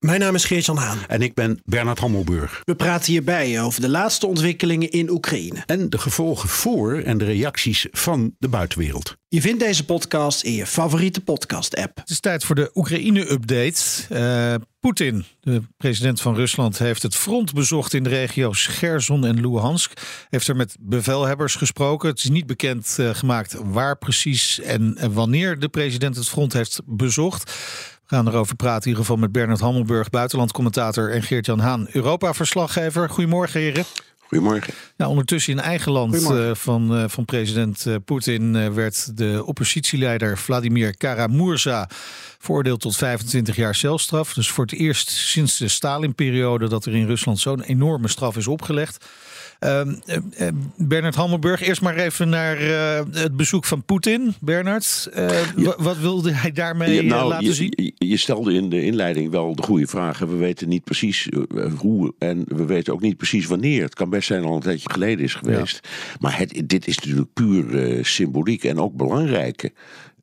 Mijn naam is Geert-Jan Haan. En ik ben Bernard Hammelburg. We praten hierbij over de laatste ontwikkelingen in Oekraïne. En de gevolgen voor en de reacties van de buitenwereld. Je vindt deze podcast in je favoriete podcast-app. Het is tijd voor de Oekraïne-update. Uh, Poetin, de president van Rusland, heeft het front bezocht in de regio's Gerson en Luhansk. Heeft er met bevelhebbers gesproken. Het is niet bekend uh, gemaakt waar precies en wanneer de president het front heeft bezocht. We gaan erover praten in ieder geval met Bernard Hammelburg, buitenlandcommentator en Geert-Jan Haan, Europa-verslaggever. Goedemorgen heren. Goedemorgen. Ondertussen in eigen land uh, van, uh, van president uh, Poetin werd de oppositieleider Vladimir Karamurza veroordeeld tot 25 jaar celstraf. Dus voor het eerst sinds de Stalin-periode dat er in Rusland zo'n enorme straf is opgelegd. Uh, uh, Bernard Hammelburg, eerst maar even naar uh, het bezoek van Poetin. Bernard, ja. wat wilde hij daarmee ja, nou, laten je, zien? Je, je, stelde in de inleiding wel de goede vragen. We weten niet precies hoe en we weten ook niet precies wanneer. Het kan best zijn al een tijdje geleden is geweest. Ja. Maar het, dit is natuurlijk puur symboliek en ook belangrijk.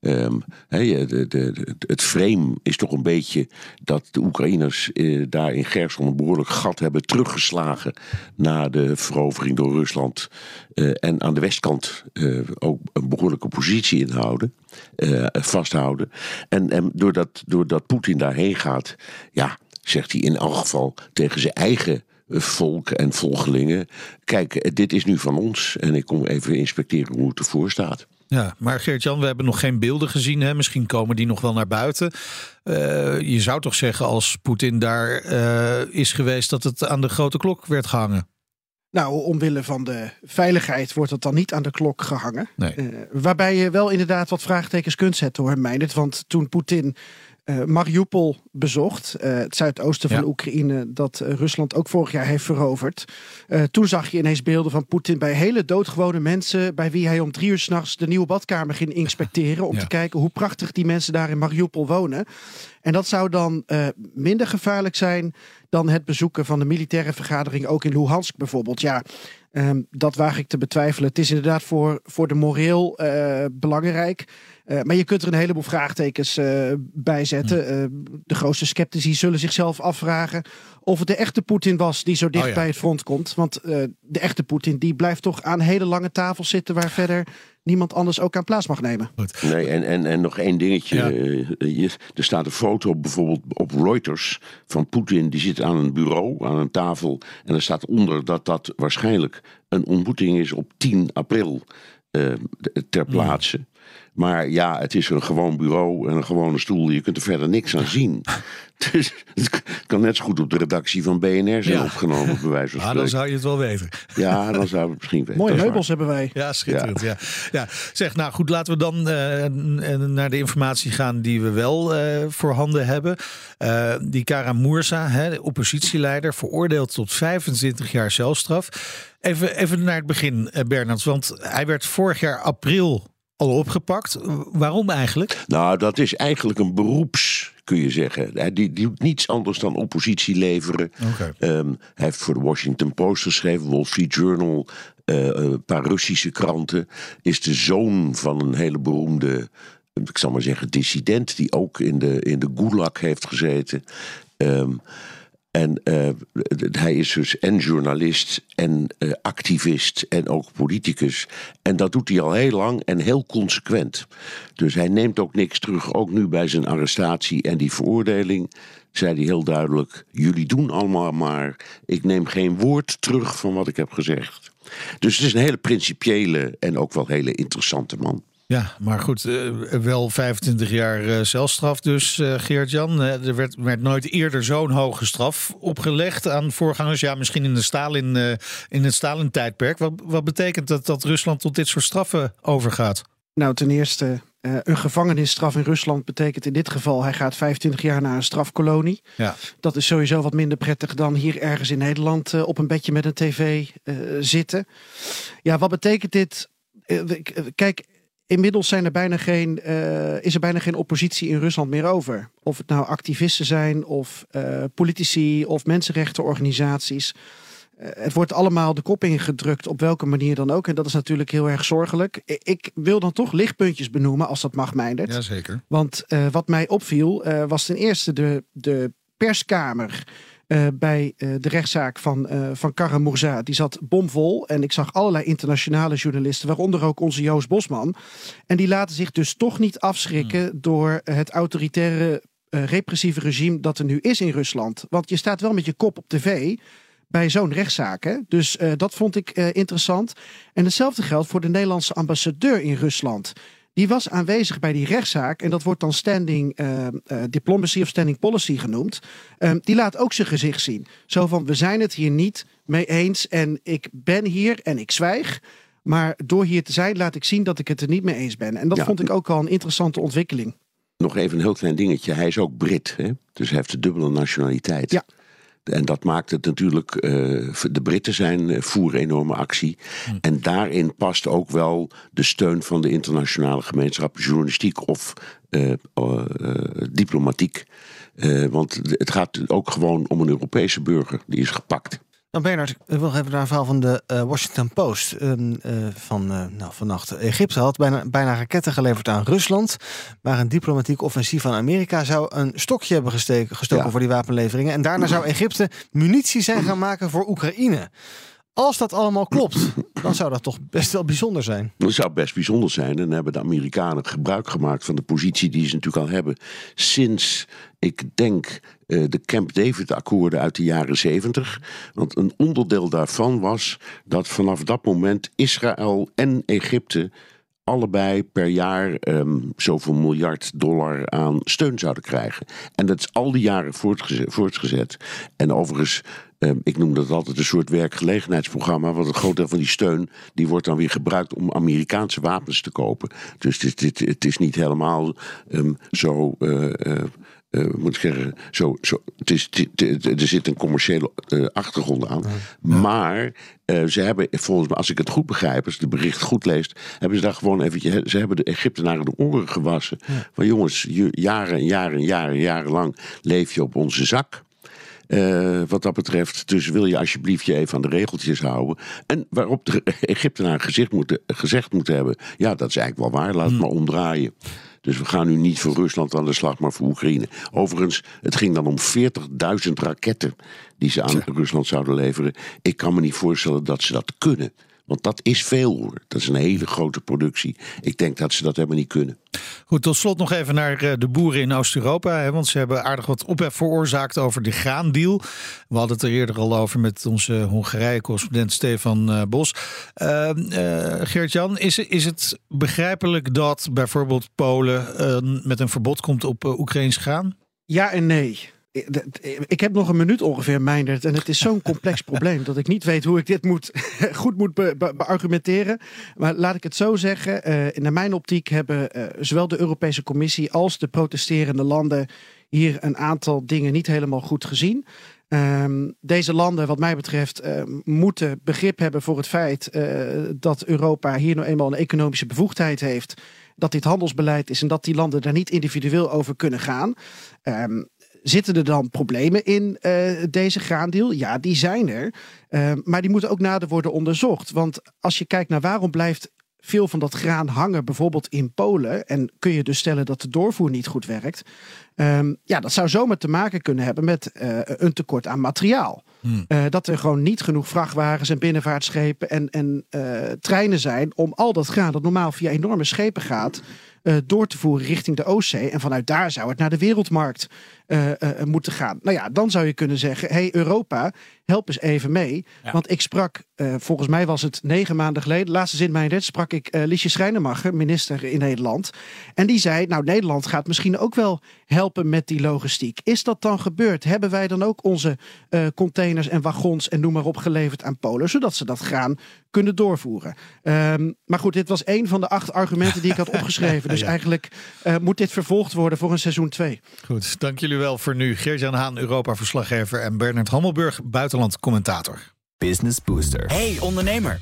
De, het frame is toch een beetje dat de Oekraïners eh, daar in Gerson een behoorlijk gat hebben teruggeslagen na de verovering door Rusland. Uh, en aan de westkant uh, ook een behoorlijke positie inhouden, vasthouden. En, en doordat, doordat Poetin daarheen gaat, ja, zegt hij in elk geval tegen zijn eigen volk en volgelingen: kijk, dit is nu van ons en ik kom even inspecteren hoe het ervoor staat. Ja, maar Geert-Jan, we hebben nog geen beelden gezien. Hè? Misschien komen die nog wel naar buiten. Uh, je zou toch zeggen als Poetin daar uh, is geweest dat het aan de grote klok werd gehangen? Nou, omwille van de veiligheid wordt het dan niet aan de klok gehangen. Nee. Uh, waarbij je wel inderdaad wat vraagtekens kunt zetten hoor, Meindert. Want toen Poetin uh, Mariupol bezocht, uh, het zuidoosten van ja. Oekraïne, dat uh, Rusland ook vorig jaar heeft veroverd. toen zag je ineens beelden van Poetin bij hele doodgewone mensen, bij wie hij om drie uur s'nachts de nieuwe badkamer ging inspecteren, om ja. te kijken hoe prachtig die mensen daar in Mariupol wonen. En dat zou dan minder gevaarlijk zijn dan het bezoeken van de militaire vergadering ook in Luhansk bijvoorbeeld. Ja, um, dat waag ik te betwijfelen. Het is inderdaad voor, voor de moreel belangrijk. Uh, maar je kunt er een heleboel vraagtekens uh, bij zetten. Uh, de grootste sceptici zullen zichzelf afvragen of het de echte Poetin was die zo dicht oh ja. bij het front komt. Want de echte Poetin die blijft toch aan hele lange tafels zitten waar verder niemand anders ook aan plaats mag nemen. Goed. Nee, en, en, en nog één dingetje. Ja. Je, er staat een foto bijvoorbeeld op Reuters van Poetin. Die zit aan een bureau, aan een tafel. En er staat onder dat dat waarschijnlijk een ontmoeting is op 10 april ter plaatse. Mm. Maar ja, het is een gewoon bureau en een gewone stoel. Je kunt er verder niks aan zien. Dus het kan net zo goed op de redactie van BNR zijn ja. opgenomen, bij wijze van spreken. Ah, dan zou je het wel weten. Ja, dan zou het misschien weten. Mooie meubels hebben wij. Ja, schitterend. Ja. Ja. ja. Zeg, nou goed, laten we dan uh, naar de informatie gaan die we wel uh, voorhanden hebben. Uh, die Karamurza, hè, de oppositieleider, veroordeeld tot 25 jaar celstraf. Even, even naar het begin, Bernard. Want hij werd vorig jaar april al opgepakt. Waarom eigenlijk? Nou, dat is eigenlijk een beroeps, kun je zeggen. Hij die, die doet niets anders dan oppositie leveren. Okay. Um, hij heeft voor de Washington Post geschreven, Wall Street Journal, uh, een paar Russische kranten. Is de zoon van een hele beroemde, ik zal maar zeggen, dissident, die ook in de, in de Gulag heeft gezeten. Um, en uh, hij is dus en journalist en uh, activist en ook politicus. En dat doet hij al heel lang en heel consequent. Dus hij neemt ook niks terug, ook nu bij zijn arrestatie en die veroordeling. Zei hij heel duidelijk: Jullie doen allemaal maar. Ik neem geen woord terug van wat ik heb gezegd. Dus het is een hele principiële en ook wel hele interessante man. Ja, maar goed, uh, wel 25 jaar uh, celstraf dus, uh, Geert-Jan. er werd, werd, nooit eerder zo'n hoge straf opgelegd aan voorgangers. Ja, misschien in, de Stalin, in het Stalin-tijdperk. Wat, wat betekent dat dat Rusland tot dit soort straffen overgaat? Nou, ten eerste, een gevangenisstraf in Rusland betekent in dit geval... hij gaat 25 jaar naar een strafkolonie. Ja. Dat is sowieso wat minder prettig dan hier ergens in Nederland... op een bedje met een tv zitten. Ja, wat betekent dit kijk, inmiddels zijn er bijna geen, is er bijna geen oppositie in Rusland meer over. Of het nou activisten zijn, of politici, of mensenrechtenorganisaties. Eh, het wordt allemaal de kop ingedrukt, op welke manier dan ook. En dat is natuurlijk heel erg zorgelijk. Ik wil dan toch lichtpuntjes benoemen, als dat mag, Meindert. Jazeker. Want wat mij opviel, was ten eerste de, de perskamer. Uh, bij de rechtszaak van, van Karamurza. Die zat bomvol. En ik zag allerlei internationale journalisten, waaronder ook onze Joost Bosman. En die laten zich dus toch niet afschrikken hmm. door het autoritaire, repressieve regime dat er nu is in Rusland. Want je staat wel met je kop op tv bij zo'n rechtszaak. Hè? Dus uh, dat vond ik uh, interessant. En hetzelfde geldt voor de Nederlandse ambassadeur in Rusland. Die was aanwezig bij die rechtszaak. En dat wordt dan standing uh, diplomacy of standing policy genoemd. Ehm, die laat ook zijn gezicht zien. Zo van, we zijn het hier niet mee eens. En ik ben hier en ik zwijg. Maar door hier te zijn laat ik zien dat ik het er niet mee eens ben. En dat vond ik ook al een interessante ontwikkeling. Nog even een heel klein dingetje. Hij is ook Brit. Hè? Dus hij heeft de dubbele nationaliteit. Ja. En dat maakt het natuurlijk. Uh, de Britten zijn uh, voeren enorme actie. Hm. En daarin past ook wel de steun van de internationale gemeenschap, journalistiek of uh, diplomatiek. want het gaat ook gewoon om een Europese burger die is gepakt. Nou, Bernard, ik wil even naar een verhaal van de uh, Washington Post uh, van uh, nou, vannacht. Egypte had bijna, bijna raketten geleverd aan Rusland. Maar een diplomatiek offensief van Amerika zou een stokje hebben gesteken, gestoken voor die wapenleveringen. En daarna zou Egypte munitie zijn gaan maken voor Oekraïne. Als dat allemaal klopt, dan zou dat toch best wel bijzonder zijn. Dat zou best bijzonder zijn. En hebben de Amerikanen gebruik gemaakt van de positie die ze natuurlijk al hebben. Sinds, ik denk, eh, de Camp David-akkoorden uit de jaren zeventig. Want een onderdeel daarvan was dat vanaf dat moment Israël en Egypte allebei per jaar um, zoveel miljard dollar aan steun zouden krijgen. En dat is al die jaren voortgezet. voortgezet. En overigens, um, ik noem dat altijd een soort werkgelegenheidsprogramma. Want een groot deel van die steun die wordt dan weer gebruikt om Amerikaanse wapens te kopen. Dus het, het, het is niet helemaal um, zo. Uh, uh, uh, moet ik zeggen, zo, zo, het is, er zit een commerciële uh, achtergrond aan. Maar uh, ze hebben, volgens mij, als ik het goed begrijp, als de bericht goed leest, hebben ze daar gewoon eventjes, ze hebben de Egyptenaren de oren gewassen. Ja. Van jongens, jaren en jaren en jaren, jarenlang leef je op onze zak. Uh, wat dat betreft. Dus wil je alsjeblieft je even aan de regeltjes houden. En waarop de Egyptenaren gezegd moeten, gezegd moeten hebben: ja, dat is eigenlijk wel waar, laat het hmm. maar omdraaien. Dus we gaan nu niet voor Rusland aan de slag, maar voor Oekraïne. Overigens, het ging dan om 40.000 raketten die ze aan Rusland zouden leveren. Ik kan me niet voorstellen dat ze dat kunnen. Want dat is veel hoor. Dat is een hele grote productie. Ik denk dat ze dat helemaal niet kunnen. Goed, tot slot nog even naar eh, de boeren in Oost-Europa. Want ze hebben aardig wat ophef veroorzaakt over de graandeal. We hadden het er eerder al over met onze Hongarije-correspondent Stefan uh, Bos. Uh, Geert-Jan, is, is het begrijpelijk dat bijvoorbeeld Polen met een verbod komt op Oekraïns graan? Ja en nee. Ik heb nog een minuut ongeveer, Meindert. En het is zo'n complex probleem dat ik niet weet hoe ik dit moet, goed moet beargumenteren. Maar laat ik het zo zeggen. Uh, in mijn optiek hebben uh, zowel de Europese Commissie als de protesterende landen hier een aantal dingen niet helemaal goed gezien. Um, deze landen, wat mij betreft, uh, moeten begrip hebben voor het feit dat Europa hier nou eenmaal een economische bevoegdheid heeft dat dit handelsbeleid is en dat die landen daar niet individueel over kunnen gaan. Um, Zitten er dan problemen in uh, deze graandeal? Ja, die zijn er. Uh, maar die moeten ook nader worden onderzocht. Want als je kijkt naar waarom blijft veel van dat graan hangen, bijvoorbeeld in Polen. En kun je dus stellen dat de doorvoer niet goed werkt. Um, ja, dat zou zomaar te maken kunnen hebben met uh, een tekort aan materiaal. Hmm. Uh, dat er gewoon niet genoeg vrachtwagens en binnenvaartschepen en, en uh, treinen zijn om al dat graan dat normaal via enorme schepen gaat, door te voeren richting de Oostzee. En vanuit daar zou het naar de wereldmarkt uh, uh, moeten gaan. Nou ja, dan zou je kunnen zeggen: hey Europa, help eens even mee. Want ik sprak, volgens mij was het negen maanden geleden, laatste zin mijn red, sprak ik Liesje Schrijnemacher, minister in Nederland. En die zei: Nou, Nederland gaat misschien ook wel helpen met die logistiek. Is dat dan gebeurd? Hebben wij dan ook onze containers en wagons en noem maar op geleverd aan Polen, zodat ze dat graan kunnen doorvoeren? Um, maar goed, dit was een van de acht argumenten die ik had opgeschreven. Dus eigenlijk moet dit vervolgd worden voor een seizoen 2. Goed, dank jullie wel voor nu. Geert-Jan Haan, Europa-verslaggever en Bernard Hammelburg, buitenland commentator. Business Booster. Hey ondernemer,